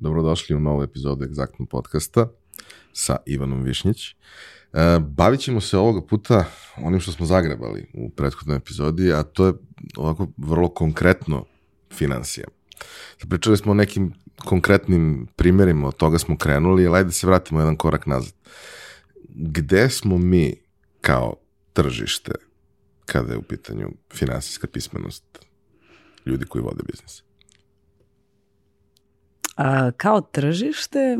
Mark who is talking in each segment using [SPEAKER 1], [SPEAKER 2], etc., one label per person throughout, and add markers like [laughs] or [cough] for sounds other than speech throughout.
[SPEAKER 1] dobrodošli u novu epizodu Egzaktnog podcasta sa Ivanom Višnjić. E, bavit ćemo se ovoga puta onim što smo zagrebali u prethodnoj epizodi, a to je ovako vrlo konkretno financija. Pričali smo o nekim konkretnim primjerima, od toga smo krenuli, ali da se vratimo jedan korak nazad. Gde smo mi kao tržište kada je u pitanju finansijska pismenost ljudi koji vode biznis?
[SPEAKER 2] A, kao tržište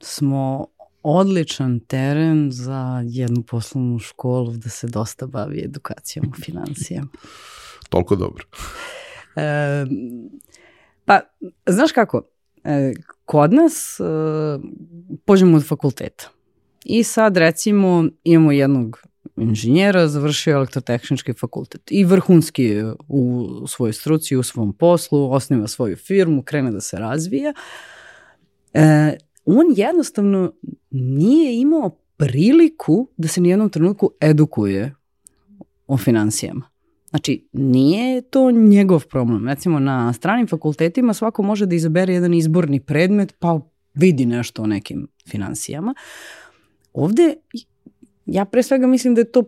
[SPEAKER 2] smo odličan teren za jednu poslovnu školu da se dosta bavi edukacijom u financijama. [laughs]
[SPEAKER 1] Toliko dobro.
[SPEAKER 2] E, pa, znaš kako, e, kod nas e, pođemo od fakulteta i sad recimo imamo jednog inženjera, završio elektrotehnički fakultet i vrhunski je u svojoj struci, u svom poslu, osniva svoju firmu, krene da se razvija. E, on jednostavno nije imao priliku da se nijednom trenutku edukuje o financijama. Znači, nije to njegov problem. Recimo, na stranim fakultetima svako može da izabere jedan izborni predmet, pa vidi nešto o nekim financijama. Ovde Ja pre svega mislim da je to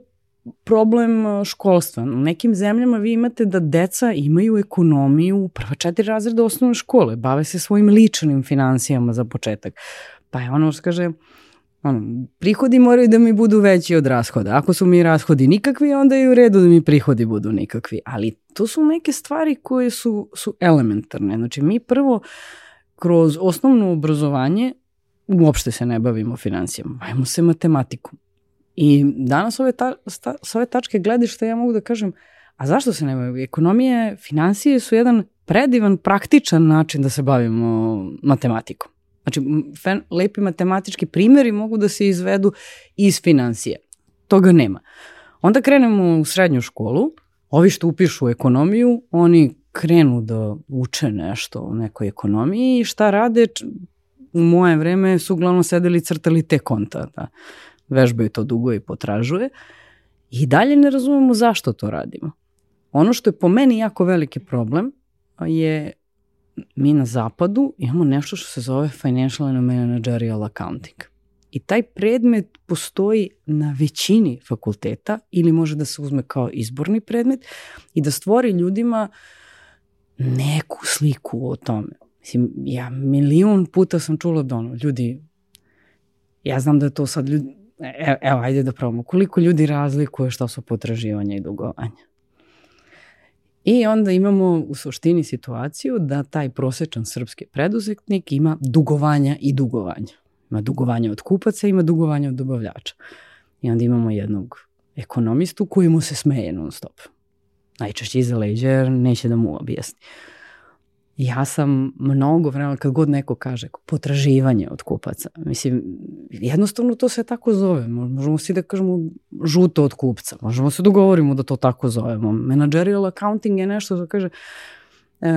[SPEAKER 2] problem uh, školstva. U nekim zemljama vi imate da deca imaju ekonomiju u prva četiri razreda osnovne škole, bave se svojim ličnim financijama za početak. Pa je ono što kaže, ono, prihodi moraju da mi budu veći od rashoda. Ako su mi rashodi nikakvi, onda je u redu da mi prihodi budu nikakvi. Ali to su neke stvari koje su, su elementarne. Znači, mi prvo kroz osnovno obrazovanje uopšte se ne bavimo financijama, bavimo se matematikom. I danas ove ta, sta, s ove tačke gledišta ja mogu da kažem, a zašto se ne bavimo? Ekonomije, financije su jedan predivan, praktičan način da se bavimo matematikom. Znači, fen, lepi matematički primjeri mogu da se izvedu iz financije. Toga nema. Onda krenemo u srednju školu, ovi što upišu ekonomiju, oni krenu da uče nešto o nekoj ekonomiji i šta rade, u moje vreme su uglavnom sedeli i crtali te konta. Da vežbaju to dugo i potražuje. I dalje ne razumemo zašto to radimo. Ono što je po meni jako veliki problem je mi na zapadu imamo nešto što se zove Financial and Managerial Accounting. I taj predmet postoji na većini fakulteta ili može da se uzme kao izborni predmet i da stvori ljudima neku sliku o tome. Mislim, ja milion puta sam čula da ono, ljudi, ja znam da je to sad ljudi, evo, evo, ajde da probamo. Koliko ljudi razlikuje što su potraživanja i dugovanja? I onda imamo u suštini situaciju da taj prosečan srpski preduzetnik ima dugovanja i dugovanja. Ima dugovanja od kupaca, ima dugovanja od dobavljača. I onda imamo jednog ekonomistu koji mu se smeje non stop. Najčešće iza leđa jer neće da mu objasni. Ja sam mnogo vremena, kad god neko kaže potraživanje od kupaca, mislim, jednostavno to se tako zove. Možemo si da kažemo žuto od kupca. Možemo se dogovorimo da to tako zovemo. Managerial accounting je nešto da kaže e,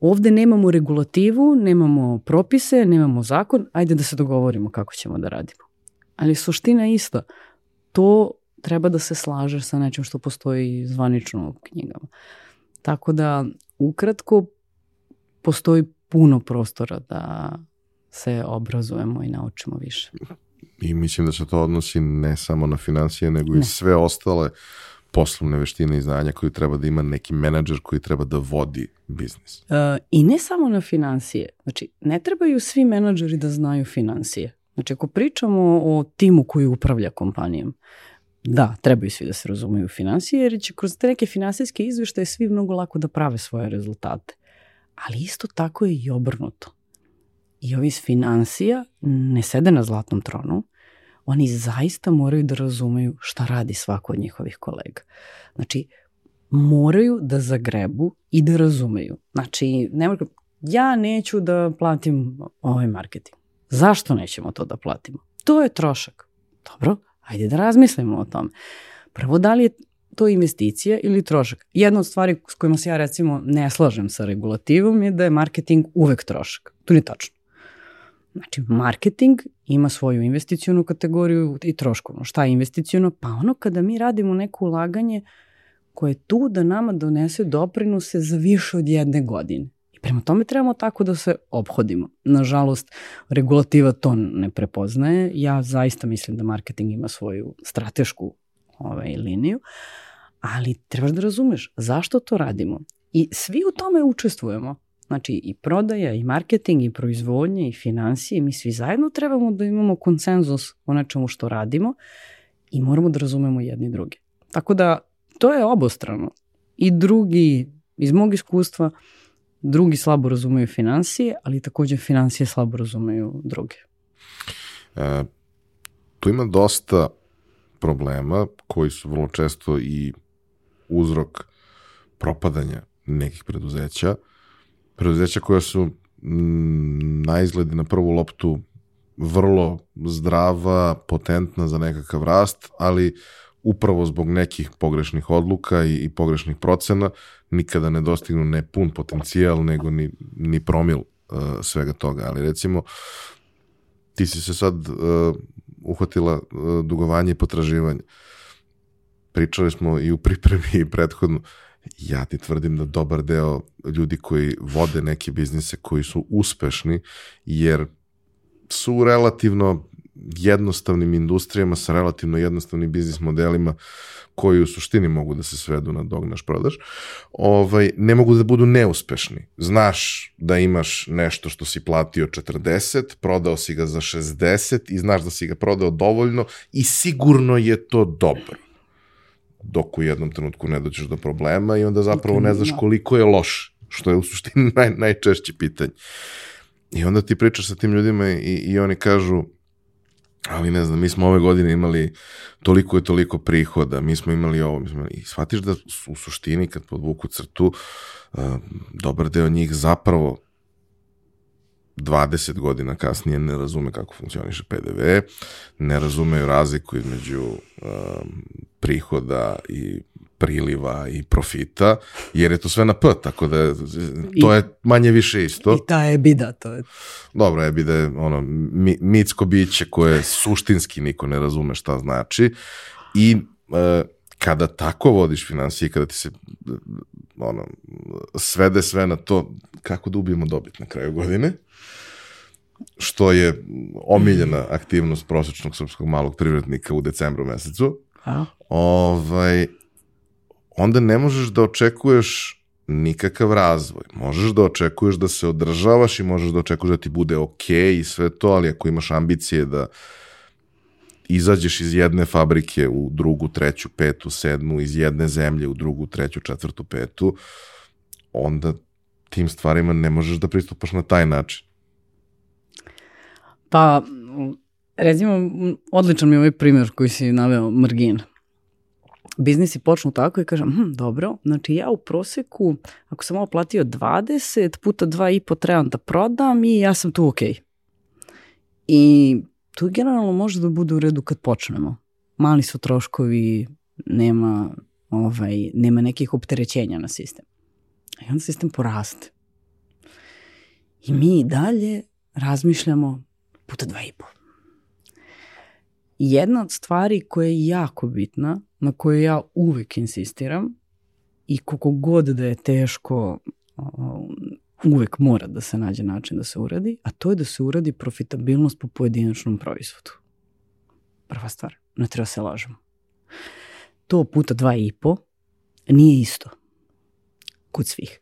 [SPEAKER 2] ovde nemamo regulativu, nemamo propise, nemamo zakon, ajde da se dogovorimo kako ćemo da radimo. Ali suština je ista. To treba da se slaže sa nečim što postoji zvanično u knjigama. Tako da, ukratko, postoji puno prostora da se obrazujemo i naučimo više.
[SPEAKER 1] I mislim da se to odnosi ne samo na financije, nego ne. i sve ostale poslovne veštine i znanja koje treba da ima neki menadžer koji treba da vodi biznis.
[SPEAKER 2] Uh, I ne samo na financije. Znači, ne trebaju svi menadžeri da znaju financije. Znači, ako pričamo o timu koji upravlja kompanijom, da, trebaju svi da se razumeju u financije, jer će kroz te neke finansijske izveštaje svi mnogo lako da prave svoje rezultate. Ali isto tako je i obrnuto. I ovi iz financija ne sede na zlatnom tronu, oni zaista moraju da razumeju šta radi svako od njihovih kolega. Znači, moraju da zagrebu i da razumeju. Znači, ne mogu, ja neću da platim ovaj marketing. Zašto nećemo to da platimo? To je trošak. Dobro, ajde da razmislimo o tome. Prvo, da li je to investicija ili trošak. Jedna od stvari s kojima se ja recimo ne slažem sa regulativom je da je marketing uvek trošak. To nije tačno. Znači, marketing ima svoju investicijonu kategoriju i troškovno. Šta je investicijono? Pa ono kada mi radimo neko ulaganje koje je tu da nama donese doprinose za više od jedne godine. I Prema tome trebamo tako da se obhodimo. Nažalost, regulativa to ne prepoznaje. Ja zaista mislim da marketing ima svoju stratešku ovaj, liniju, ali trebaš da razumeš zašto to radimo. I svi u tome učestvujemo. Znači i prodaja, i marketing, i proizvodnje, i financije, mi svi zajedno trebamo da imamo konsenzus o nečemu što radimo i moramo da razumemo jedni drugi. Tako da to je obostrano. I drugi, iz mog iskustva, drugi slabo razumeju financije, ali takođe financije slabo razumeju druge.
[SPEAKER 1] E, tu ima dosta problema koji su vrlo često i uzrok propadanja nekih preduzeća. Preduzeća koja su mm, na izgledi na prvu loptu vrlo zdrava, potentna za nekakav rast, ali upravo zbog nekih pogrešnih odluka i, i pogrešnih procena nikada ne dostignu ne pun potencijal, nego ni, ni promil uh, svega toga. Ali recimo, ti si se sad uh, uhvatila uh, dugovanje i potraživanje. Pričali smo i u pripremi i prethodno. Ja ti tvrdim da dobar deo ljudi koji vode neke biznise koji su uspešni, jer su relativno jednostavnim industrijama sa relativno jednostavnim biznis modelima koji u suštini mogu da se svedu na dognaš prodaš, ovaj, ne mogu da budu neuspešni. Znaš da imaš nešto što si platio 40, prodao si ga za 60 i znaš da si ga prodao dovoljno i sigurno je to dobro dok u jednom trenutku ne dođeš do problema i onda zapravo ne znaš koliko je loš, što je u suštini [laughs] naj, najčešće pitanje. I onda ti pričaš sa tim ljudima i, i oni kažu, ali ne znam, mi smo ove godine imali toliko i toliko prihoda, mi smo imali ovo, mi smo imali, i shvatiš da u suštini kad podvuku crtu, uh, dobar deo njih zapravo 20 godina kasnije ne razume kako funkcioniše PDV, ne razumeju razliku između um, prihoda i priliva i profita, jer je to sve na P, tako da to I, je manje više isto.
[SPEAKER 2] I ta je bida, to je.
[SPEAKER 1] Dobro, je bida je ono, mi, mitsko biće koje suštinski niko ne razume šta znači i e, kada tako vodiš financije, kada ti se ono, svede sve na to kako da ubijemo dobit na kraju godine, što je omiljena aktivnost prosečnog srpskog malog privrednika u decembru mesecu, A? ovaj, onda ne možeš da očekuješ nikakav razvoj. Možeš da očekuješ da se održavaš i možeš da očekuješ da ti bude ok i sve to, ali ako imaš ambicije da izađeš iz jedne fabrike u drugu, treću, petu, sedmu, iz jedne zemlje u drugu, treću, četvrtu, petu, onda tim stvarima ne možeš da pristupaš na taj način.
[SPEAKER 2] Pa, recimo, odličan mi je ovaj primjer koji si naveo, Margina biznisi počnu tako i kažem, hm, dobro, znači ja u proseku, ako sam ovo platio 20 puta 2,5 trebam da prodam i ja sam tu okej. Okay. I tu generalno može da bude u redu kad počnemo. Mali su troškovi, nema, ovaj, nema nekih opterećenja na sistem. I onda sistem poraste. I mi dalje razmišljamo puta dva i po. Jedna od stvari koja je jako bitna na koju ja uvek insistiram i koliko god da je teško uvek mora da se nađe način da se uradi, a to je da se uradi profitabilnost po pojedinačnom proizvodu. Prva stvar, ne treba se lažemo. To puta dva i po nije isto kod svih.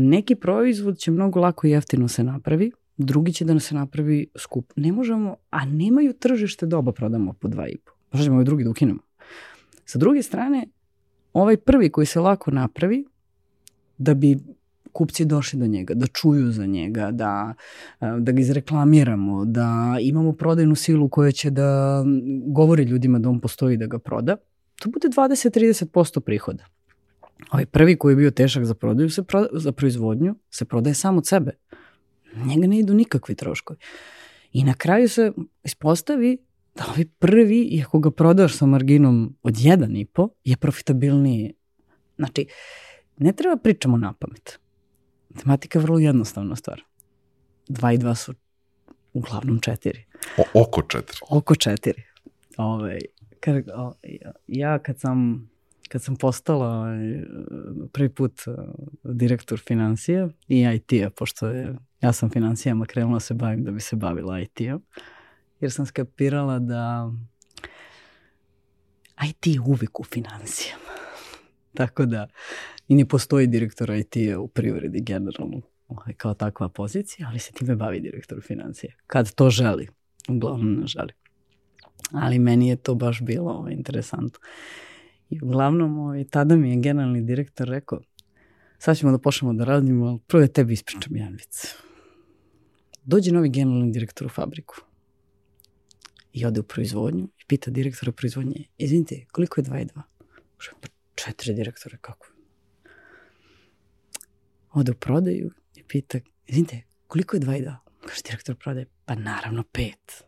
[SPEAKER 2] Neki proizvod će mnogo lako i jeftino se napravi, drugi će da se napravi skup. Ne možemo, a nemaju tržište da oba prodamo po dva i po. Možemo ovaj drugi da ukinemo. Sa druge strane, ovaj prvi koji se lako napravi, da bi kupci došli do njega, da čuju za njega, da, da ga izreklamiramo, da imamo prodajnu silu koja će da govori ljudima da on postoji da ga proda, to bude 20-30% prihoda. Ovaj prvi koji je bio težak za prodaju, se pro, za proizvodnju, se prodaje sam od sebe. Njega ne idu nikakvi troškovi. I na kraju se ispostavi da ovi prvi, i ako ga prodaš sa marginom od 1,5, je profitabilniji. Znači, ne treba pričamo na pamet. Matematika je vrlo jednostavna stvar. 2 i 2 su uglavnom 4.
[SPEAKER 1] O, oko 4.
[SPEAKER 2] Oko 4. Ove, ovaj, kad, o, ja kad sam kad sam postala ovaj, prvi put uh, direktor financija i IT-a, pošto je, ja sam financijama krenula da se bavim da bi se bavila IT-om, jer sam skapirala da IT je uvek u financijama. [laughs] Tako da i ne postoji direktor IT-a u privredi generalno ovaj, kao takva pozicija, ali se time bavi direktor financija. Kad to želi, uglavnom ne želi. Ali meni je to baš bilo ovaj, interesantno. I uglavnom, ovaj, tada mi je generalni direktor rekao, sad ćemo da počnemo da radimo, ali prvo da tebi ispričam jedan vic. Dođe novi generalni direktor u fabriku i ode u proizvodnju i pita direktora proizvodnje, izvinite, koliko je 2 i 2? Kaže, pa četiri direktore, kako? Ode u prodaju i pita, izvinite, koliko je 2 i 2? Kaže direktor prodaje, pa naravno pet.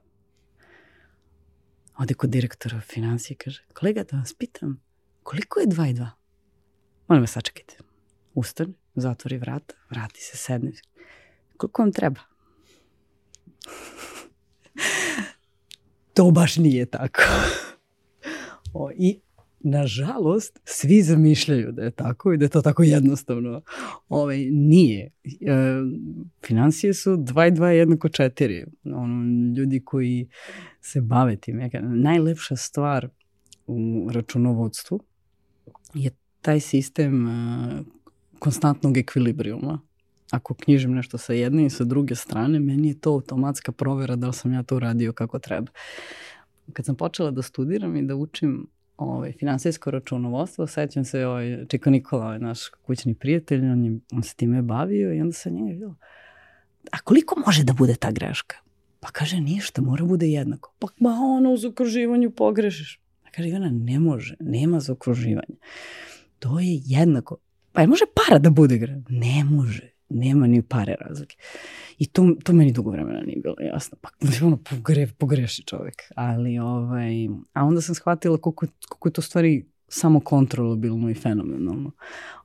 [SPEAKER 2] Ode kod direktora financije kaže, kolega da vas pitam, koliko je 2 i 2? Molim vas, sačekajte. Ustane, zatvori vrata, vrati se, sedne. Koliko vam treba? [laughs] to baš nije tako. [laughs] o, I nažalost, svi zamišljaju da je tako i da je to tako jednostavno. Ovaj, nije. E, financije su 2 i 2 jednako 4. Ono, ljudi koji se bave tim. Najlepša stvar u računovodstvu je taj sistem uh, konstantnog ekvilibrijuma. Ako knjižim nešto sa jedne i sa druge strane, meni je to automatska provera da li sam ja to uradio kako treba. Kad sam počela da studiram i da učim ovaj, finansijsko računovodstvo, sećam se, ovaj, Čiko Nikola, ovaj, naš kućni prijatelj, on, je, on se time bavio i onda sam njega videla, a koliko može da bude ta greška? Pa kaže, ništa, mora bude jednako. Pa ma ono, uz okruživanju pogrešiš. Kaže, Ivana, ne može, nema za okruživanje. To je jednako. Pa je može para da bude igra? Ne može nema ni pare razlike. I to, to meni dugo vremena nije bilo jasno. Pa ono, pogre, pogreši čovek. Ali, ovaj, a onda sam shvatila koliko, koliko je to stvari samo kontrolabilno i fenomenalno.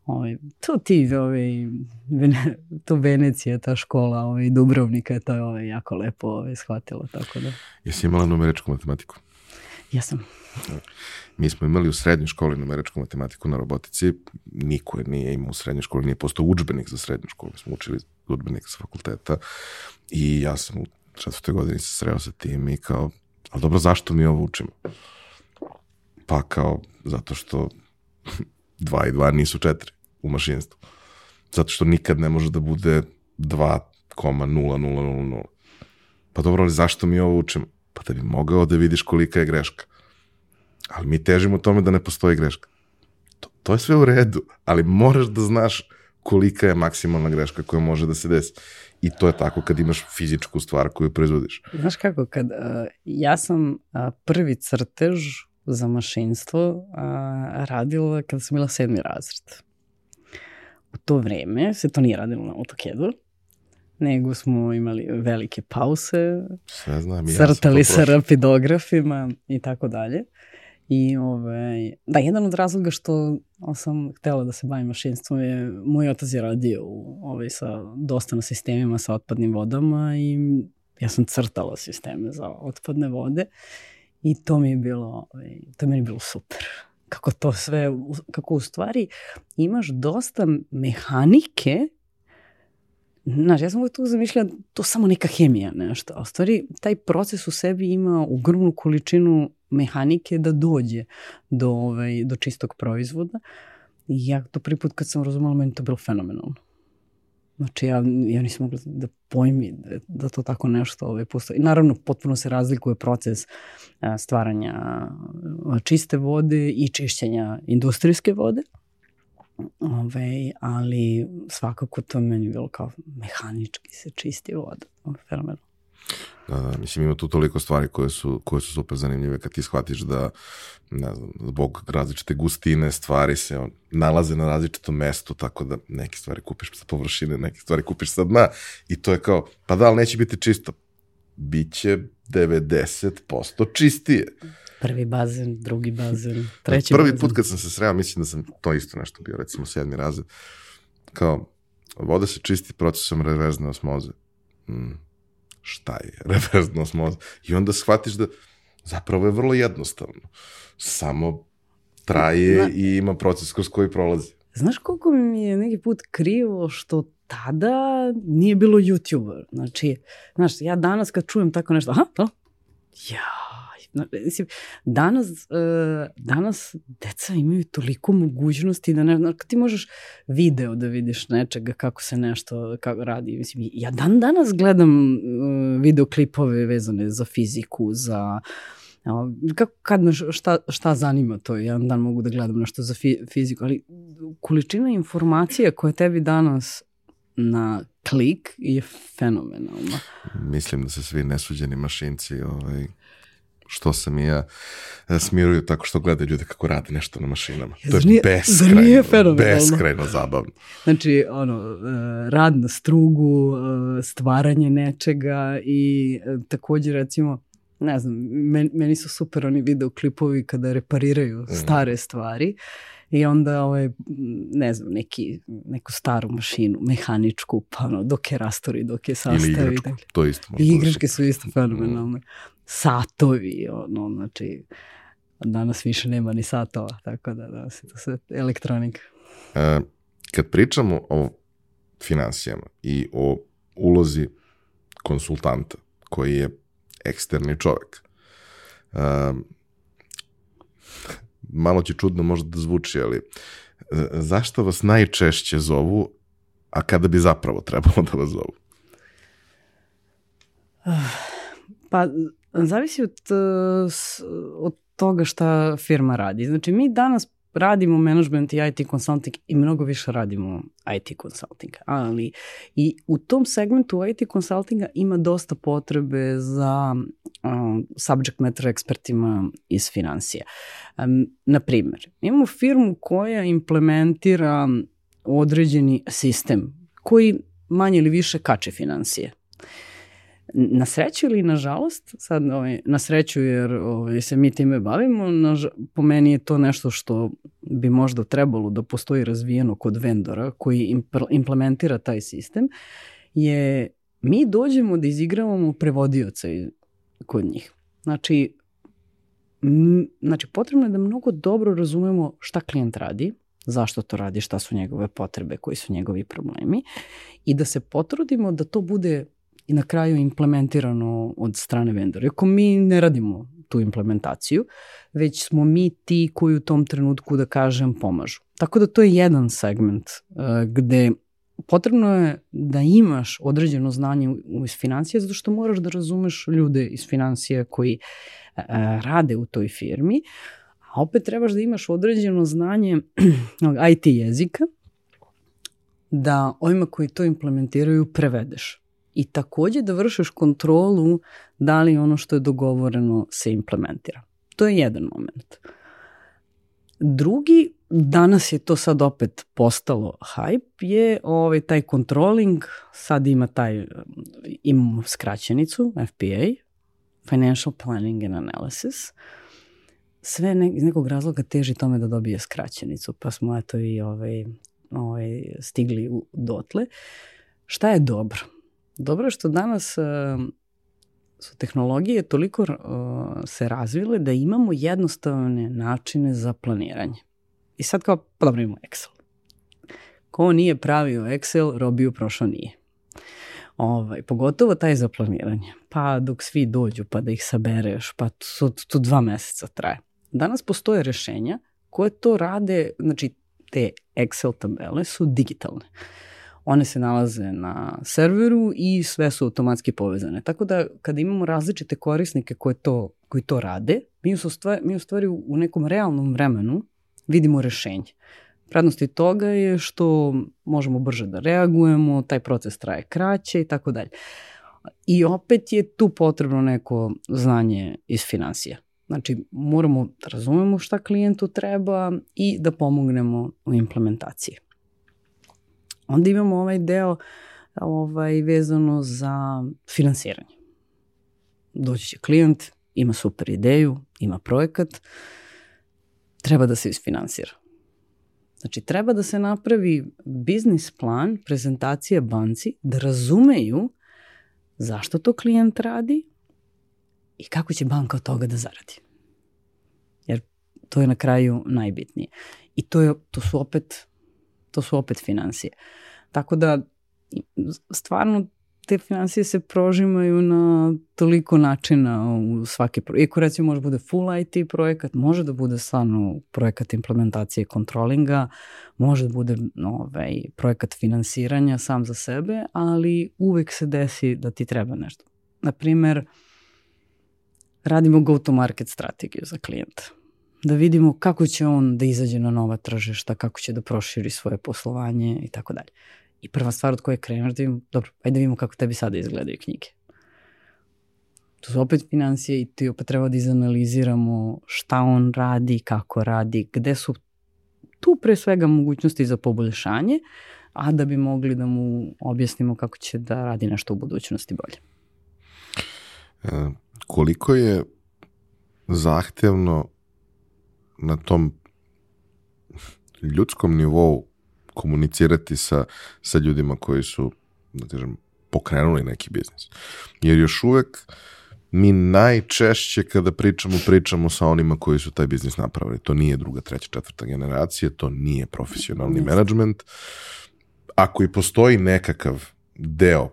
[SPEAKER 2] Ovaj, to ti, ovaj, Vene, to Venecija, ta škola ovaj, Dubrovnika, to je ovaj, jako lepo ovaj, shvatila. Tako da.
[SPEAKER 1] Jesi imala numeričku matematiku?
[SPEAKER 2] Jesam.
[SPEAKER 1] Mi smo imali u srednjoj školi numeričku matematiku na robotici, niko je nije imao u srednjoj školi, nije postao učbenik za srednju školu, mi smo učili učbenik sa fakulteta i ja sam u četvrtoj godini se sreo sa tim i kao, ali dobro, zašto mi ovo učimo? Pa kao, zato što [laughs] 2 i 2 nisu 4 u mašinstvu. Zato što nikad ne može da bude 2,0000. Pa dobro, ali zašto mi ovo učimo? Pa da bi mogao da vidiš kolika je greška. Ali mi težimo tome da ne postoji greška. To, to je sve u redu, ali moraš da znaš kolika je maksimalna greška koja može da se desi. I to je tako kad imaš fizičku stvar koju proizvodiš.
[SPEAKER 2] Znaš kako, kad, uh, ja sam uh, prvi crtež za mašinstvo uh, radila kada sam bila sedmi razred. U to vreme se to nije radilo na AutoCAD-u, nego smo imali velike pause,
[SPEAKER 1] Sve znam, ja
[SPEAKER 2] crtali sa rapidografima i tako dalje. I ovaj, da, jedan od razloga što sam htela da se bavim mašinstvom je, moj otac je radio u, ovaj, sa dosta na sistemima sa otpadnim vodama i ja sam crtala sisteme za otpadne vode i to mi je bilo, ovaj, to mi je bilo super. Kako to sve, kako u stvari imaš dosta mehanike Znaš, ja sam uvijek tu zamišljala to samo neka hemija nešto, a u stvari taj proces u sebi ima ogromnu količinu mehanike da dođe do, ovaj, do čistog proizvoda. I ja to prvi put kad sam razumela, meni to bilo fenomenalno. Znači, ja, ja nisam mogla da pojmi da, da to tako nešto ovaj, postoji. Naravno, potpuno se razlikuje proces stvaranja čiste vode i čišćenja industrijske vode. Ove, ovaj, ali svakako to meni bilo kao mehanički se čisti voda. Fenomenalno.
[SPEAKER 1] Da, da, mislim ima tu toliko stvari koje su, koje su super zanimljive kad ti shvatiš da ne znam, zbog različite gustine stvari se on, nalaze na različitom mestu, tako da neke stvari kupiš sa površine, neke stvari kupiš sa dna i to je kao, pa da, ali neće biti čisto. Biće 90% čistije.
[SPEAKER 2] Prvi bazen, drugi bazen, treći
[SPEAKER 1] Prvi
[SPEAKER 2] bazen.
[SPEAKER 1] put kad sam se sreo, mislim da sam to isto nešto bio, recimo sedmi razred, kao, voda se čisti procesom reverzne osmoze. Mm, šta je [laughs] reverzna osmoza? I onda shvatiš da zapravo je vrlo jednostavno. Samo traje
[SPEAKER 2] Na-
[SPEAKER 1] i ima proces kroz koji prolazi.
[SPEAKER 2] Znaš koliko mi je neki put krivo što tada nije bilo YouTube-a. Znači, znaš, ja danas kad čujem tako nešto, aha, to? Ja, Zna- mislim, danas, uh, danas deca imaju toliko mogućnosti da ne, kad ti možeš video da vidiš nečega kako se nešto kako radi. Mislim, ja dan danas gledam uh, videoklipove vezane za fiziku, za kako, kad me šta, šta zanima to, jedan dan mogu da gledam nešto za fi, fiziku, ali količina informacija koja je tebi danas na klik je fenomenalna.
[SPEAKER 1] Mislim da se svi nesuđeni mašinci, ovaj, što sam i ja, e, smiruju tako što gledaju ljude kako rade nešto na mašinama. To je
[SPEAKER 2] nije-
[SPEAKER 1] beskrajno,
[SPEAKER 2] nije fenomenalno?
[SPEAKER 1] beskrajno zabavno.
[SPEAKER 2] Znači, ono, e, rad na strugu, e, stvaranje nečega i takođe, recimo, ne znam, meni, su super oni videoklipovi kada repariraju stare stvari i onda, ovaj, ne znam, neki, neku staru mašinu, mehaničku, pa ono, dok je rastori, dok je sastavi.
[SPEAKER 1] Ili igračku, to isto
[SPEAKER 2] I
[SPEAKER 1] se-
[SPEAKER 2] igračke su isto fenomenalne. Satovi, ono, znači, danas više nema ni satova, tako da danas je to sve elektronika.
[SPEAKER 1] E, kad pričamo o finansijama i o ulozi konsultanta, koji je eksterni čovek, e, malo će čudno možda da zvuči, ali e, zašto vas najčešće zovu, a kada bi zapravo trebalo da vas zovu?
[SPEAKER 2] Pa, zavisi od, uh, s- od toga šta firma radi. Znači, mi danas radimo management i IT consulting i mnogo više radimo IT consulting, ali i u tom segmentu IT consultinga ima dosta potrebe za um, subject matter ekspertima iz financija. Um, na primjer, imamo firmu koja implementira određeni sistem koji manje ili više kače financije. Na sreću ili na žalost, sad ovaj, na sreću jer ovaj, se mi time bavimo, na, po meni je to nešto što bi možda trebalo da postoji razvijeno kod vendora koji impl- implementira taj sistem, je mi dođemo da izigravamo prevodioca kod njih. Znači, znači, potrebno je da mnogo dobro razumemo šta klijent radi, zašto to radi, šta su njegove potrebe, koji su njegovi problemi i da se potrudimo da to bude i na kraju implementirano od strane vendora. Iako mi ne radimo tu implementaciju, već smo mi ti koji u tom trenutku, da kažem, pomažu. Tako da to je jedan segment uh, gde potrebno je da imaš određeno znanje iz financija, zato što moraš da razumeš ljude iz financija koji uh, rade u toj firmi, a opet trebaš da imaš određeno znanje [clears throat] IT jezika, da ovima koji to implementiraju prevedeš. I takođe da vršiš kontrolu da li ono što je dogovoreno se implementira. To je jedan moment. Drugi, danas je to sad opet postalo hype, je ovaj, taj controlling, sad ima taj, imamo skraćenicu, FPA, Financial Planning and Analysis, sve ne, iz nekog razloga teži tome da dobije skraćenicu, pa smo eto i ovaj, ovaj, stigli u, dotle. Šta je dobro? Dobro što danas uh, su tehnologije toliko uh, se razvile da imamo jednostavne načine za planiranje. I sad kao, pa dobro imamo Excel. Ko nije pravio Excel, robiju prošao nije. Ovaj, pogotovo taj za planiranje. Pa dok svi dođu pa da ih sabereš, pa to, to dva meseca traje. Danas postoje rešenja koje to rade, znači te Excel tabele su digitalne. One se nalaze na serveru i sve su automatski povezane. Tako da kada imamo različite korisnike koje to, koji to rade, mi u stvari, mi u stvari u nekom realnom vremenu vidimo rešenje. Prednosti toga je što možemo brže da reagujemo, taj proces traje kraće i tako dalje. I opet je tu potrebno neko znanje iz financija. Znači, moramo da razumemo šta klijentu treba i da pomognemo u implementaciji. Onda imamo ovaj deo ovaj, vezano za finansiranje. Doći će klijent, ima super ideju, ima projekat, treba da se isfinansira. Znači, treba da se napravi biznis plan, prezentacija banci, da razumeju zašto to klijent radi i kako će banka od toga da zaradi. Jer To je na kraju najbitnije. I to, je, to su opet to su opet financije. Tako da stvarno te financije se prožimaju na toliko načina u svaki projekt. Iako recimo može bude full IT projekat, može da bude stvarno projekat implementacije kontrolinga, može da bude ovaj, projekat finansiranja sam za sebe, ali uvek se desi da ti treba nešto. Naprimer, radimo go-to-market strategiju za klijenta. Da vidimo kako će on da izađe na nova tržišta, kako će da proširi svoje poslovanje i tako dalje. I prva stvar od koje kreneš da vidimo, dobro, ajde da vidimo kako tebi sada izgledaju knjige. To su opet financije i ti opet treba da izanaliziramo šta on radi, kako radi, gde su tu pre svega mogućnosti za poboljšanje, a da bi mogli da mu objasnimo kako će da radi nešto u budućnosti bolje.
[SPEAKER 1] E, koliko je zahtevno na tom ljudskom nivou komunicirati sa, sa ljudima koji su, da kažem, pokrenuli neki biznis. Jer još uvek mi najčešće kada pričamo, pričamo sa onima koji su taj biznis napravili. To nije druga, treća, četvrta generacija, to nije profesionalni yes. management. Ako i postoji nekakav deo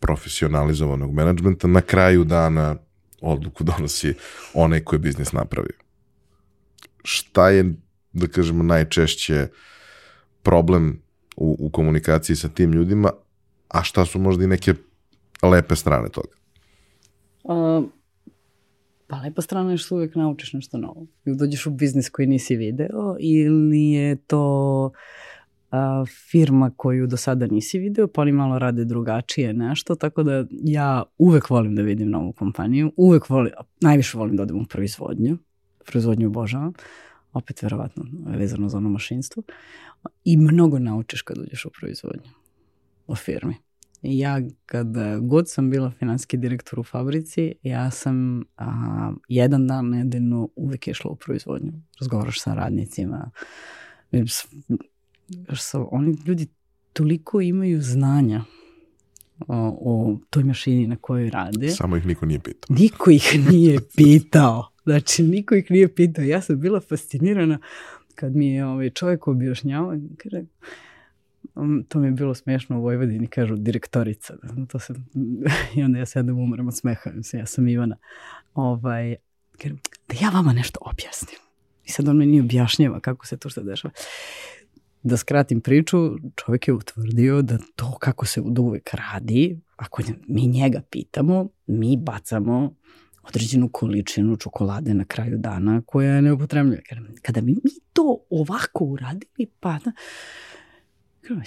[SPEAKER 1] profesionalizovanog menadžmenta, na kraju dana odluku donosi onaj koji je biznis napravio. Šta je, da kažemo, najčešće problem u, u komunikaciji sa tim ljudima, a šta su možda i neke lepe strane toga?
[SPEAKER 2] Uh, pa lepa strana je što uvek naučiš nešto novo. Ili dođeš u biznis koji nisi video ili je to a, firma koju do sada nisi video, pa oni malo rade drugačije nešto, tako da ja uvek volim da vidim novu kompaniju, uvek volim, najviše volim da odem u proizvodnju, proizvodnju obožavam, opet verovatno vezano za ono mašinstvo i mnogo naučiš kad uđeš u proizvodnju u firmi. Ja kad god sam bila finanski direktor u fabrici, ja sam a, jedan dan nedeljno uvek išla u proizvodnju. Razgovaraš sa radnicima. Sa, oni ljudi toliko imaju znanja o, o toj mašini na kojoj rade.
[SPEAKER 1] Samo ih niko nije pitao.
[SPEAKER 2] Niko ih nije [laughs] pitao. Znači, niko ih nije pitao. Ja sam bila fascinirana kad mi je ovaj čovjek objašnjavao, kaže, um, to mi je bilo smešno u Vojvodini, kažu direktorica. To se, [laughs] I onda ja sedem umrem od smeha, mislim, ja sam Ivana. Ovaj, kaže, da ja vama nešto objasnim. I sad on meni objašnjava kako se to što dešava. Da skratim priču, čovjek je utvrdio da to kako se od uvek radi, ako mi njega pitamo, mi bacamo određenu količinu čokolade na kraju dana koja je neupotrebljiva. Kada bi mi to ovako uradili, pa da...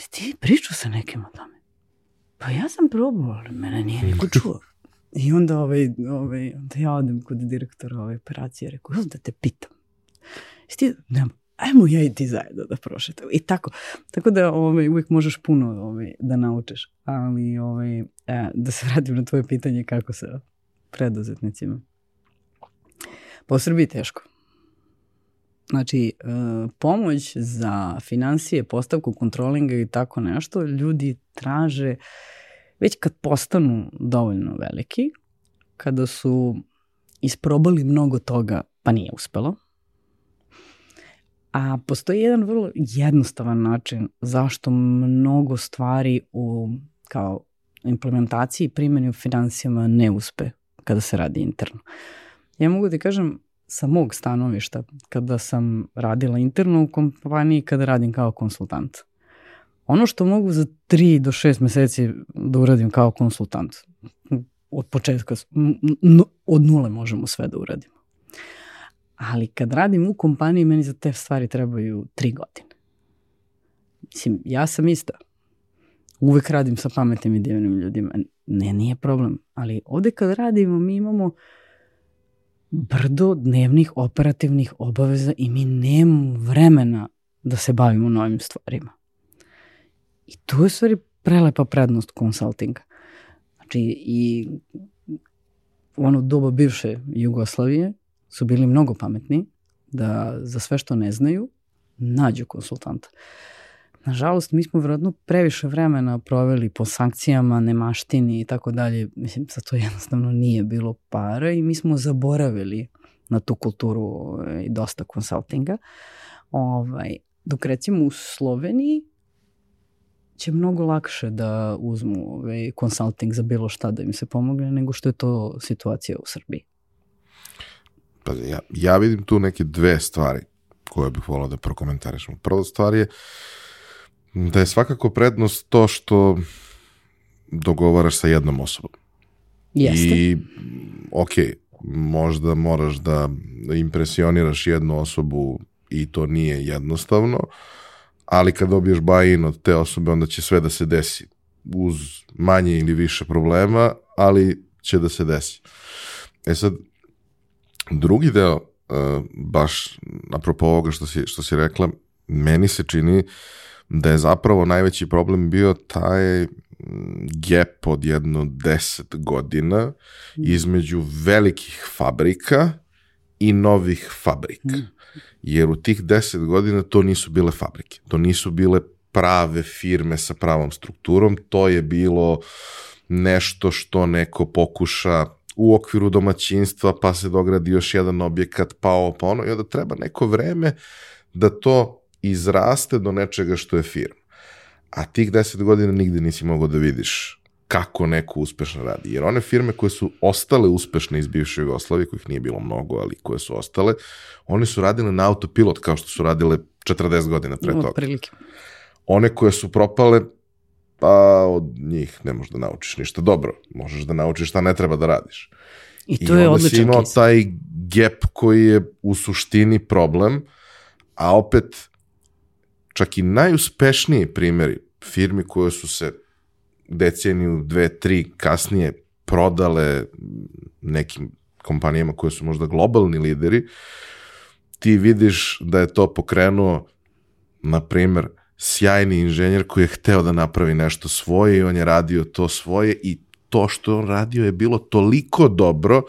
[SPEAKER 2] Ti pričao sa nekim o tome? Pa ja sam probao, ali mene nije niko [laughs] čuo. I onda, ovaj, ovaj, onda ja odem kod direktora ove operacije, rekao, ja da te pitam. Sti, nema, ajmo ja i ti zajedno da prošetamo. I tako. Tako da ovaj, uvijek možeš puno ovaj, da naučiš. Ali ovaj, e, da se vratim na tvoje pitanje kako se preduzetnicima. U Srbiji teško. Znači, e, pomoć za financije, postavku kontrolinga i tako nešto, ljudi traže već kad postanu dovoljno veliki, kada su isprobali mnogo toga, pa nije uspelo. A postoji jedan vrlo jednostavan način zašto mnogo stvari u kao implementaciji i primjeni u financijama ne uspe kada se radi interno. Ja mogu da kažem sa mog stanovišta, kada sam radila interno u kompaniji, kada radim kao konsultant. Ono što mogu za 3 do 6 meseci da uradim kao konsultant, od početka, od nule možemo sve da uradimo. Ali kad radim u kompaniji, meni za te stvari trebaju 3 godine. Mislim, ja sam ista. Uvek radim sa pametnim i divnim ljudima. Ne, nije problem. Ali ovde kad radimo, mi imamo brdo dnevnih operativnih obaveza i mi nemamo vremena da se bavimo novim stvarima. I to je stvari prelepa prednost konsultinga. Znači i u ono doba bivše Jugoslavije su bili mnogo pametni da za sve što ne znaju nađu konsultanta. Nažalost, mi smo vjerojatno previše vremena proveli po sankcijama, nemaštini i tako dalje. Mislim, za to jednostavno nije bilo para i mi smo zaboravili na tu kulturu i dosta konsultinga. Ovaj, dok recimo u Sloveniji će mnogo lakše da uzmu ovaj, consulting za bilo šta da im se pomogne nego što je to situacija u Srbiji.
[SPEAKER 1] Pa ja, ja vidim tu neke dve stvari koje bih volao da prokomentarišemo. Prva stvar je da je svakako prednost to što dogovaraš sa jednom osobom.
[SPEAKER 2] Jeste.
[SPEAKER 1] I, ok, možda moraš da impresioniraš jednu osobu i to nije jednostavno, ali kad dobiješ buy-in od te osobe, onda će sve da se desi uz manje ili više problema, ali će da se desi. E sad, drugi deo, uh, baš apropo ovoga što si, što si rekla, meni se čini da je zapravo najveći problem bio taj gap od jedno deset godina između velikih fabrika i novih fabrika. Jer u tih deset godina to nisu bile fabrike, to nisu bile prave firme sa pravom strukturom, to je bilo nešto što neko pokuša u okviru domaćinstva, pa se dogradi još jedan objekat, pa ovo, pa ono, i onda treba neko vreme da to izraste do nečega što je firma. A tih deset godina nigde nisi mogao da vidiš kako neko uspešno radi. Jer one firme koje su ostale uspešne iz bivše Jugoslavije, kojih nije bilo mnogo, ali koje su ostale, one su radile na autopilot kao što su radile 40 godina pre toga.
[SPEAKER 2] Prilike.
[SPEAKER 1] One koje su propale, pa od njih ne možeš da naučiš ništa dobro. Možeš da naučiš šta ne treba da radiš.
[SPEAKER 2] I to I je odličan
[SPEAKER 1] si imao taj gap koji je u suštini problem, a opet čak i najuspešniji primjeri firmi koje su se deceniju, dve, tri kasnije prodale nekim kompanijama koje su možda globalni lideri, ti vidiš da je to pokrenuo, na primer, sjajni inženjer koji je hteo da napravi nešto svoje i on je radio to svoje i to što on radio je bilo toliko dobro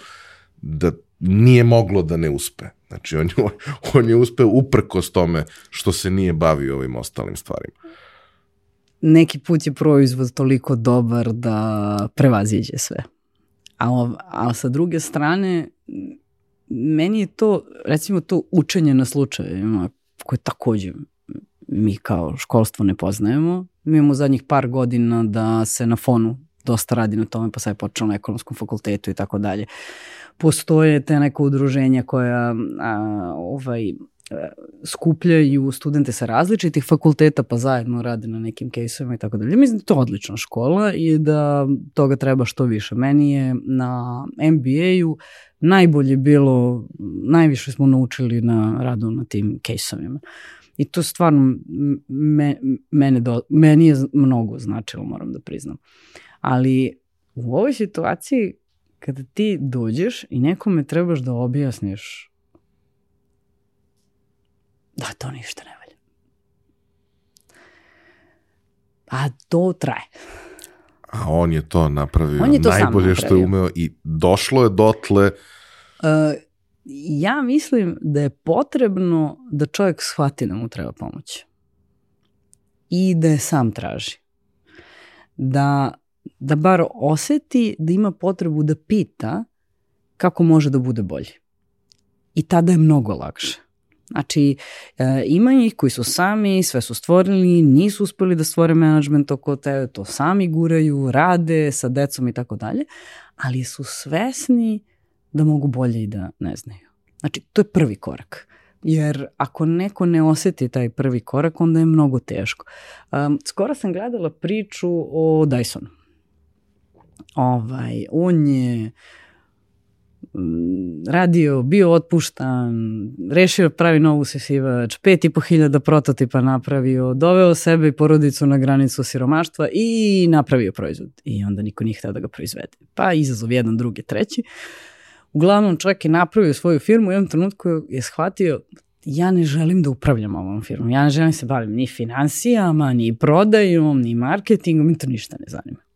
[SPEAKER 1] da nije moglo da ne uspe. Znači, on je, on je uspeo uprkos tome što se nije bavio ovim ostalim stvarima.
[SPEAKER 2] Neki put je proizvod toliko dobar da prevaziđe sve. A, a sa druge strane, meni je to, recimo to učenje na slučajevima, koje takođe mi kao školstvo ne poznajemo. Mi imamo zadnjih par godina da se na fonu dosta radi na tome, pa sad je počelo na ekonomskom fakultetu i tako dalje. Postoje te neka udruženja koja a, ovaj, skupljaju studente sa različitih fakulteta pa zajedno rade na nekim kejsovima i tako dalje. Mislim da je to odlična škola i da toga treba što više. Meni je na MBA-u najbolje bilo, najviše smo naučili na radu na tim kejsovima. I to stvarno me, mene do, meni je mnogo značilo, moram da priznam. Ali u ovoj situaciji kada ti dođeš i nekome trebaš da objasniš da to ništa ne valja. A to traje.
[SPEAKER 1] A on je to napravio
[SPEAKER 2] On je to
[SPEAKER 1] najbolje što je umeo i došlo je dotle
[SPEAKER 2] Uh, ja mislim da je potrebno da čovjek shvati da mu treba pomoć. I da je sam traži. Da, da bar oseti da ima potrebu da pita kako može da bude bolji. I tada je mnogo lakše. Znači, e, ima ih koji su sami, sve su stvorili, nisu uspeli da stvore management oko tebe, to sami guraju, rade sa decom i tako dalje, ali su svesni da mogu bolje i da ne znaju. Znači, to je prvi korak. Jer ako neko ne oseti taj prvi korak, onda je mnogo teško. Um, skoro sam gledala priču o Dysonu. Ovaj, on je mm, radio, bio otpuštan, rešio da pravi novu sesivač, pet i po hiljada prototipa napravio, doveo sebe i porodicu na granicu siromaštva i napravio proizvod. I onda niko nije hteo da ga proizvede. Pa izazov jedan, drugi, treći. Uglavnom čovjek je napravio svoju firmu u jednom trenutku je shvatio ja ne želim da upravljam ovom firmom. Ja ne želim se bavim ni financijama, ni prodajom, ni marketingom, mi to ništa ne zanima.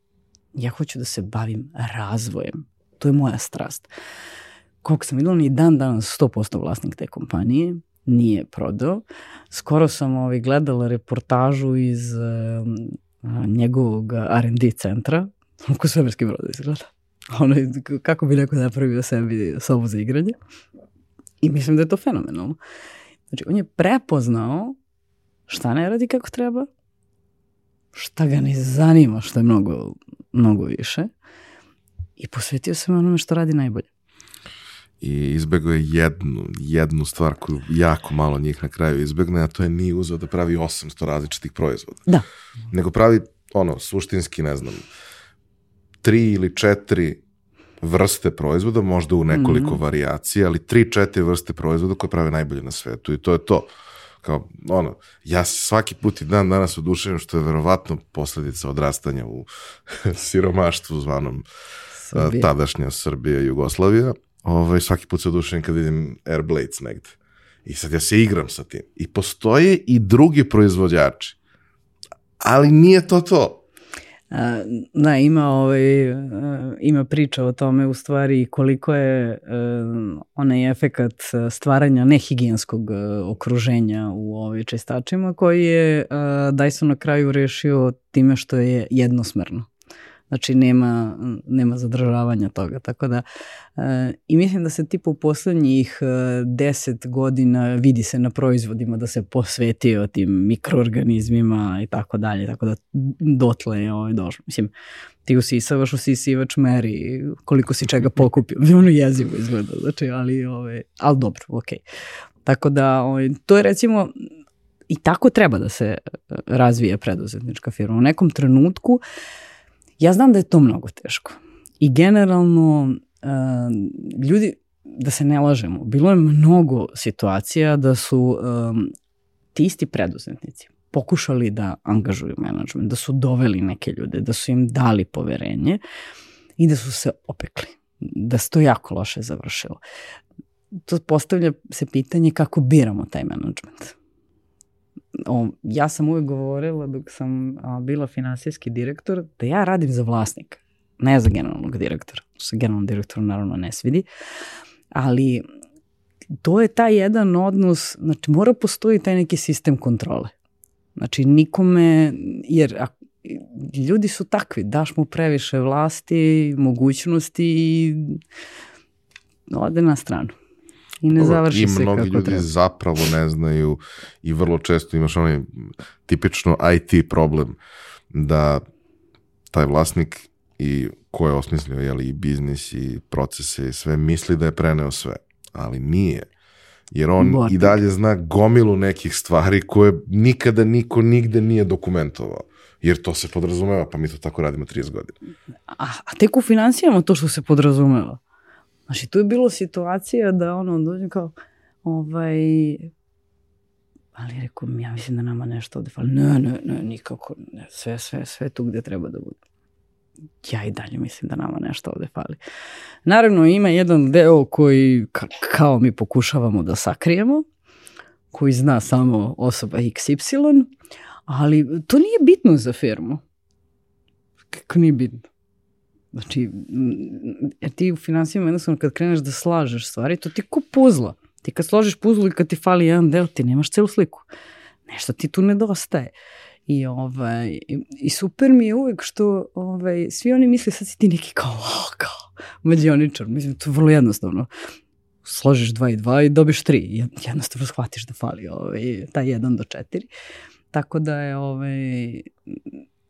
[SPEAKER 2] Ja hoću da se bavim razvojem. To je moja strast. Koliko sam videla, ni dan danas 100% vlasnik te kompanije, nije prodao. Skoro sam ovaj, gledala reportažu iz uh, njegovog R&D centra, oko svemirski brod izgleda. Ono, kako bi neko napravio sebi sobu za igranje. I mislim da je to fenomenalno. Znači, on je prepoznao šta ne radi kako treba, šta ga ne zanima, što je mnogo, mnogo više, i posvetio se onome što radi najbolje.
[SPEAKER 1] I izbegao je jednu, jednu stvar koju jako malo njih na kraju izbegne, a to je nije uzeo da pravi 800 različitih proizvoda.
[SPEAKER 2] Da.
[SPEAKER 1] Nego pravi, ono, suštinski, ne znam, tri ili četiri vrste proizvoda, možda u nekoliko mm -hmm. varijacija, ali tri, četiri vrste proizvoda koje prave najbolje na svetu i to je to. Kao, ono, ja svaki put i dan danas oduševim što je verovatno posledica odrastanja u [laughs] siromaštvu zvanom Srbija. tadašnja Srbija i Jugoslavija. Ovaj, svaki put se oduševim kad vidim Airblades negde. I sad ja se igram sa tim. I postoje i drugi proizvođači. Ali nije to to.
[SPEAKER 2] Da, ima, ovaj, ima priča o tome u stvari koliko je onaj efekat stvaranja nehigijenskog okruženja u ovim čestačima koji je Dyson na kraju rešio time što je jednosmerno. Znači nema, nema zadržavanja toga. Tako da e, i mislim da se tipa u poslednjih e, deset godina vidi se na proizvodima da se posvetio tim mikroorganizmima i tako dalje. Tako da dotle je ovaj došlo. Mislim, ti usisavaš, usisivač meri koliko si čega pokupio. [laughs] ono jezivo izgleda, znači, ali, ovaj, ali dobro, okej. Okay. Tako da, ovaj, to je recimo, i tako treba da se razvije preduzetnička firma. U nekom trenutku uh, Ja znam da je to mnogo teško. I generalno, uh, ljudi, da se ne lažemo, bilo je mnogo situacija da su um, ti isti preduzetnici pokušali da angažuju menadžment, da su doveli neke ljude, da su im dali poverenje i da su se opekli, da se to jako loše završilo. To postavlja se pitanje kako biramo taj menadžment o, ja sam uvek govorila dok sam a, bila finansijski direktor da ja radim za vlasnika, ne za generalnog direktora. To se generalnom direktoru naravno ne svidi, ali to je taj jedan odnos, znači mora postoji taj neki sistem kontrole. Znači nikome, jer ako, ljudi su takvi, daš mu previše vlasti, mogućnosti i ode na stranu i ne završi se kako treba. I mnogi ljudi
[SPEAKER 1] zapravo ne znaju i vrlo često imaš onaj tipično IT problem da taj vlasnik i ko je osmislio jeli, i biznis i procese i sve misli da je preneo sve, ali nije. Jer on Botak. i dalje zna gomilu nekih stvari koje nikada niko nigde nije dokumentovao jer to se podrazumeva, pa mi to tako radimo 30 godina.
[SPEAKER 2] A, a tek u financijama to što se podrazumeva. Znači, tu je bilo situacija da ono, dođem kao, ovaj, ali rekao, ja mislim da nama nešto ovde fali. Ne, ne, ne, nikako, ne, sve, sve, sve tu gde treba da bude. Ja i dalje mislim da nama nešto ovde fali. Naravno, ima jedan deo koji ka, kao mi pokušavamo da sakrijemo, koji zna samo osoba XY, ali to nije bitno za firmu. Kako nije bitno? Znači, jer ti u finansijama jednostavno kad kreneš da slažeš stvari, to ti ko puzla. Ti kad složiš puzlu i kad ti fali jedan deo, ti nemaš celu sliku. Nešto ti tu nedostaje. I, ovaj, i super mi je uvek što ovaj, svi oni misle sad si ti neki kao, oh, kao mađioničar. Mislim, to je vrlo jednostavno. Složiš dva i dva i dobiš tri. Jednostavno shvatiš da fali ovaj, taj jedan do četiri. Tako da je ovaj,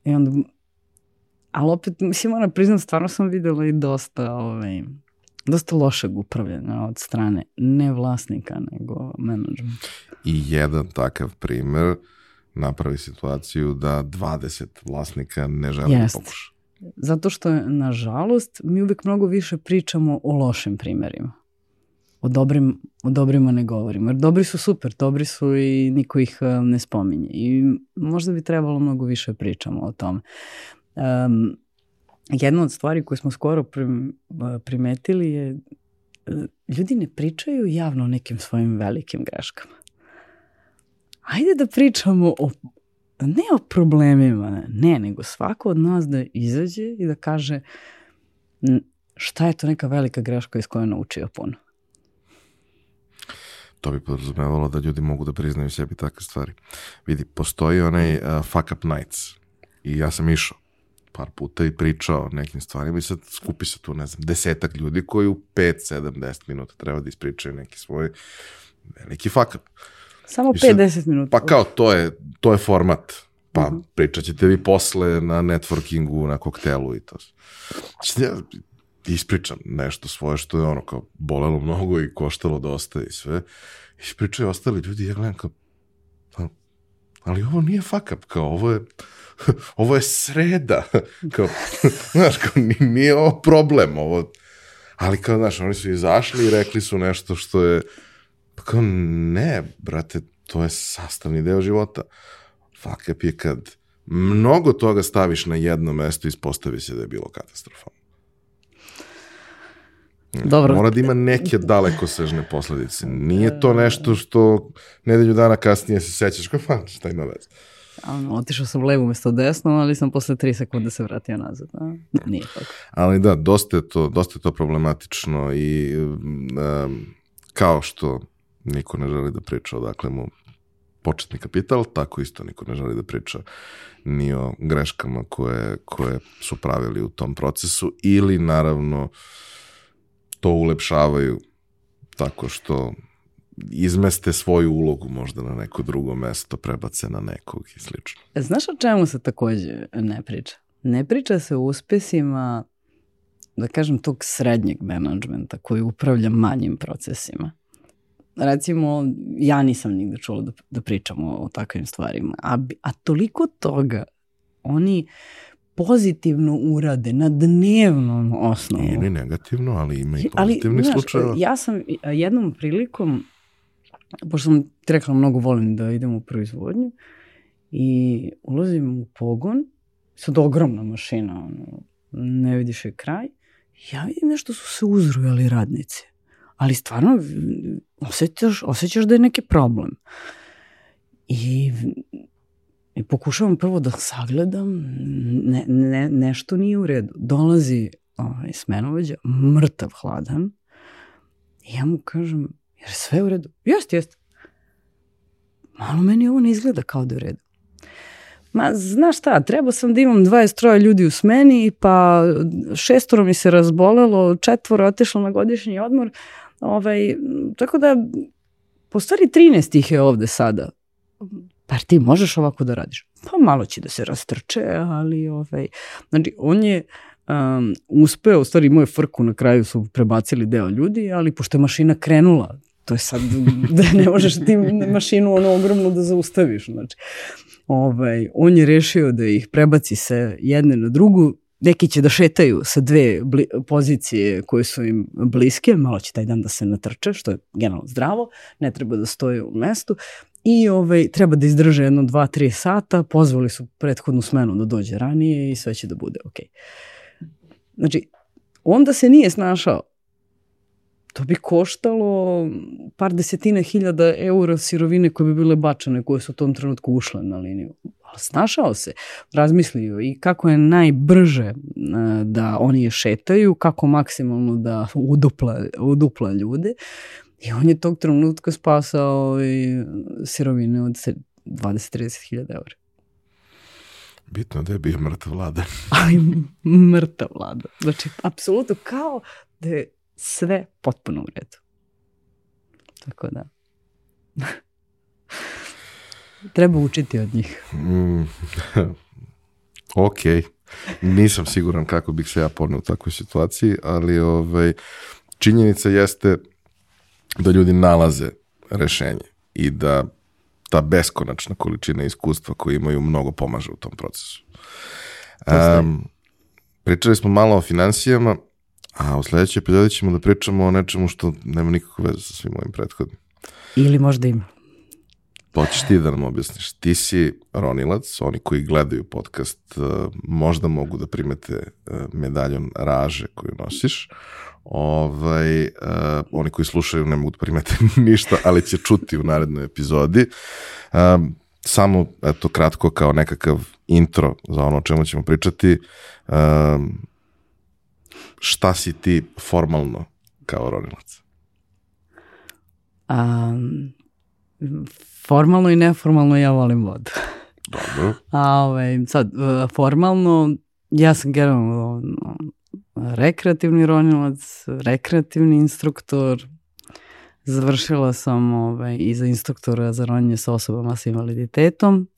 [SPEAKER 2] i onda Ali opet, mislim, moram priznam, stvarno sam videla i dosta, ovaj, dosta lošeg upravljanja od strane ne vlasnika, nego menadžmenta.
[SPEAKER 1] I jedan takav primer napravi situaciju da 20 vlasnika ne žele da pokuša.
[SPEAKER 2] Zato što, nažalost, mi uvek mnogo više pričamo o lošim primerima. O, dobrim, o dobrima ne govorimo. Jer dobri su super, dobri su i niko ih eh, ne spominje. I možda bi trebalo mnogo više pričamo o tome. Um, jedna od stvari koje smo skoro prim, primetili je e, ljudi ne pričaju javno o nekim svojim velikim greškama. Ajde da pričamo o ne o problemima, ne, nego svako od nas da izađe i da kaže šta je to neka velika greška iz koje je naučio puno.
[SPEAKER 1] To bi podrazumevalo da ljudi mogu da priznaju sebi takve stvari. Vidi, postoji onaj uh, fuck up nights i ja sam išao par puta i pričao o nekim stvarima i sad skupi se tu, ne znam, desetak ljudi koji u 5, 7, 10 minuta treba da ispričaju neki svoj veliki fuck up.
[SPEAKER 2] Samo
[SPEAKER 1] sad-
[SPEAKER 2] 5-10 minuta.
[SPEAKER 1] Pa kao, to je, to je format. Pa
[SPEAKER 2] Mhm.
[SPEAKER 1] pričat ćete vi posle na networkingu, na koktelu i to. Znači, ja ispričam nešto svoje što je ono kao bolelo mnogo i koštalo dosta i sve. Ispričaju ostali ljudi i ja gledam kao, ali ovo nije fuck up, kao ovo je, [laughs] ovo je sreda, [laughs] kao, [laughs] znaš, kao, ni- nije ovo problem, ovo, ali kao, znaš, oni su izašli i rekli su nešto što je, pa kao, ne, brate, to je sastavni deo života. Fuck up je kad mnogo toga staviš na jedno mesto i ispostavi se da je bilo katastrofalno.
[SPEAKER 2] Dobro.
[SPEAKER 1] Mora da ima neke dalekosežne posledice. Nije to nešto što nedelju dana kasnije se sećaš kao, pa, šta ima veze.
[SPEAKER 2] Ono, otišao sam levo umesto desno, ali sam posle 3 sekunde se vratio nazad. A? Nije tako.
[SPEAKER 1] Ali da, dosta je to, dosta je to problematično i um, kao što niko ne želi da priča odakle mu početni kapital, tako isto niko ne želi da priča ni o greškama koje, koje su pravili u tom procesu ili naravno to ulepšavaju tako što izmeste svoju ulogu možda na neko drugo mesto, prebace na nekog i slično.
[SPEAKER 2] E, Znaš o čemu se takođe ne priča? Ne priča se o uspesima, da kažem, tog srednjeg menadžmenta koji upravlja manjim procesima. Recimo, ja nisam nigde čula da, da pričamo o takvim stvarima, a, a toliko toga oni pozitivno urade na dnevnom osnovu.
[SPEAKER 1] Ni negativno, ali ima i
[SPEAKER 2] Ali,
[SPEAKER 1] pozitivnih
[SPEAKER 2] znaš,
[SPEAKER 1] slučajeva.
[SPEAKER 2] ja sam jednom prilikom, pošto sam ti rekla mnogo volim da idem u proizvodnju, i ulazim u pogon, sad ogromna mašina, ono, ne vidiš je kraj, ja vidim nešto su se uzrujali radnici. Ali stvarno osjećaš, osjećaš da je neki problem. I, i pokušavam prvo da sagledam, ne, ne, nešto nije u redu. Dolazi ovaj, smenovođa, mrtav hladan, i ja mu kažem, jer je sve u redu? Jeste, jeste. Malo meni ovo ne izgleda kao da je u redu. Ma, znaš šta, trebao sam da imam 23 ljudi u smeni, pa šestoro mi se razbolelo, četvoro otišlo na godišnji odmor, ovaj, tako da, po stvari 13 ih je ovde sada. Pa ti možeš ovako da radiš? Pa malo će da se rastrče, ali ovaj, znači on je um, uspeo, u stvari moje frku na kraju su prebacili deo ljudi, ali pošto je mašina krenula, to je sad [laughs] da ne možeš ti mašinu ono ogromno da zaustaviš, znači. Ovaj, on je rešio da ih prebaci se jedne na drugu, neki će da šetaju sa dve pozicije koje su im bliske, malo će taj dan da se natrče, što je generalno zdravo, ne treba da stoje u mestu. I ovaj, treba da izdrže jedno, dva, tri sata, pozvali su prethodnu smenu da dođe ranije i sve će da bude okej. Znači, onda se nije snašao to bi koštalo par desetina hiljada eura sirovine koje bi bile bačene, koje su u tom trenutku ušle na liniju. Ali snašao se, razmislio i kako je najbrže e, da oni je šetaju, kako maksimalno da udupla, udupla ljude. I on je tog trenutka spasao i sirovine od se- 20-30 hiljada eura.
[SPEAKER 1] Bitno da je bio [laughs] mrtav vlada.
[SPEAKER 2] Ali mrtav vlada. Znači, apsolutno kao da je sve potpuno u redu. Tako da. [laughs] Treba učiti od njih.
[SPEAKER 1] Mm, [laughs] ok, nisam siguran kako bih se ja poneo u takvoj situaciji, ali ovaj, činjenica jeste da ljudi nalaze rešenje i da ta beskonačna količina iskustva koju imaju mnogo pomaže u tom procesu. Um, pričali smo malo o financijama, a u sledećoj epizodi ćemo da pričamo o nečemu što nema nikakve veze sa svim ovim prethodnim.
[SPEAKER 2] Ili možda ima.
[SPEAKER 1] To ćeš ti da nam objasniš. Ti si ronilac, oni koji gledaju podcast uh, možda mogu da primete uh, medaljon raže koju nosiš. Ovaj, uh, oni koji slušaju ne mogu da primete [laughs] ništa, ali će čuti u narednoj epizodi. Um, samo, eto, kratko kao nekakav intro za ono o čemu ćemo pričati. Um, šta si ti formalno kao ronilac?
[SPEAKER 2] A, formalno i neformalno ja volim vodu.
[SPEAKER 1] Dobro. [laughs]
[SPEAKER 2] A ovaj, sad, e, formalno ja sam generalno rekreativni ronilac, rekreativni instruktor, završila sam ovaj, i za instruktora za ronjenje sa osobama sa invaliditetom,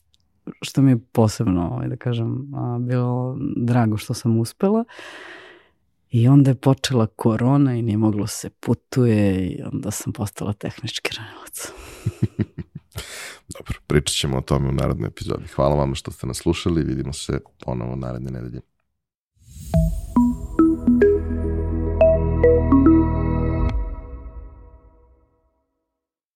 [SPEAKER 2] što mi je posebno, ovaj, da kažem, bilo drago što sam uspela. I onda je počela korona i nije moglo se putuje i onda sam postala tehnički ranilac. [laughs]
[SPEAKER 1] Dobro, pričat ćemo o tome u narodnoj epizodi. Hvala vam što ste nas slušali, vidimo se ponovo naredne nedelje.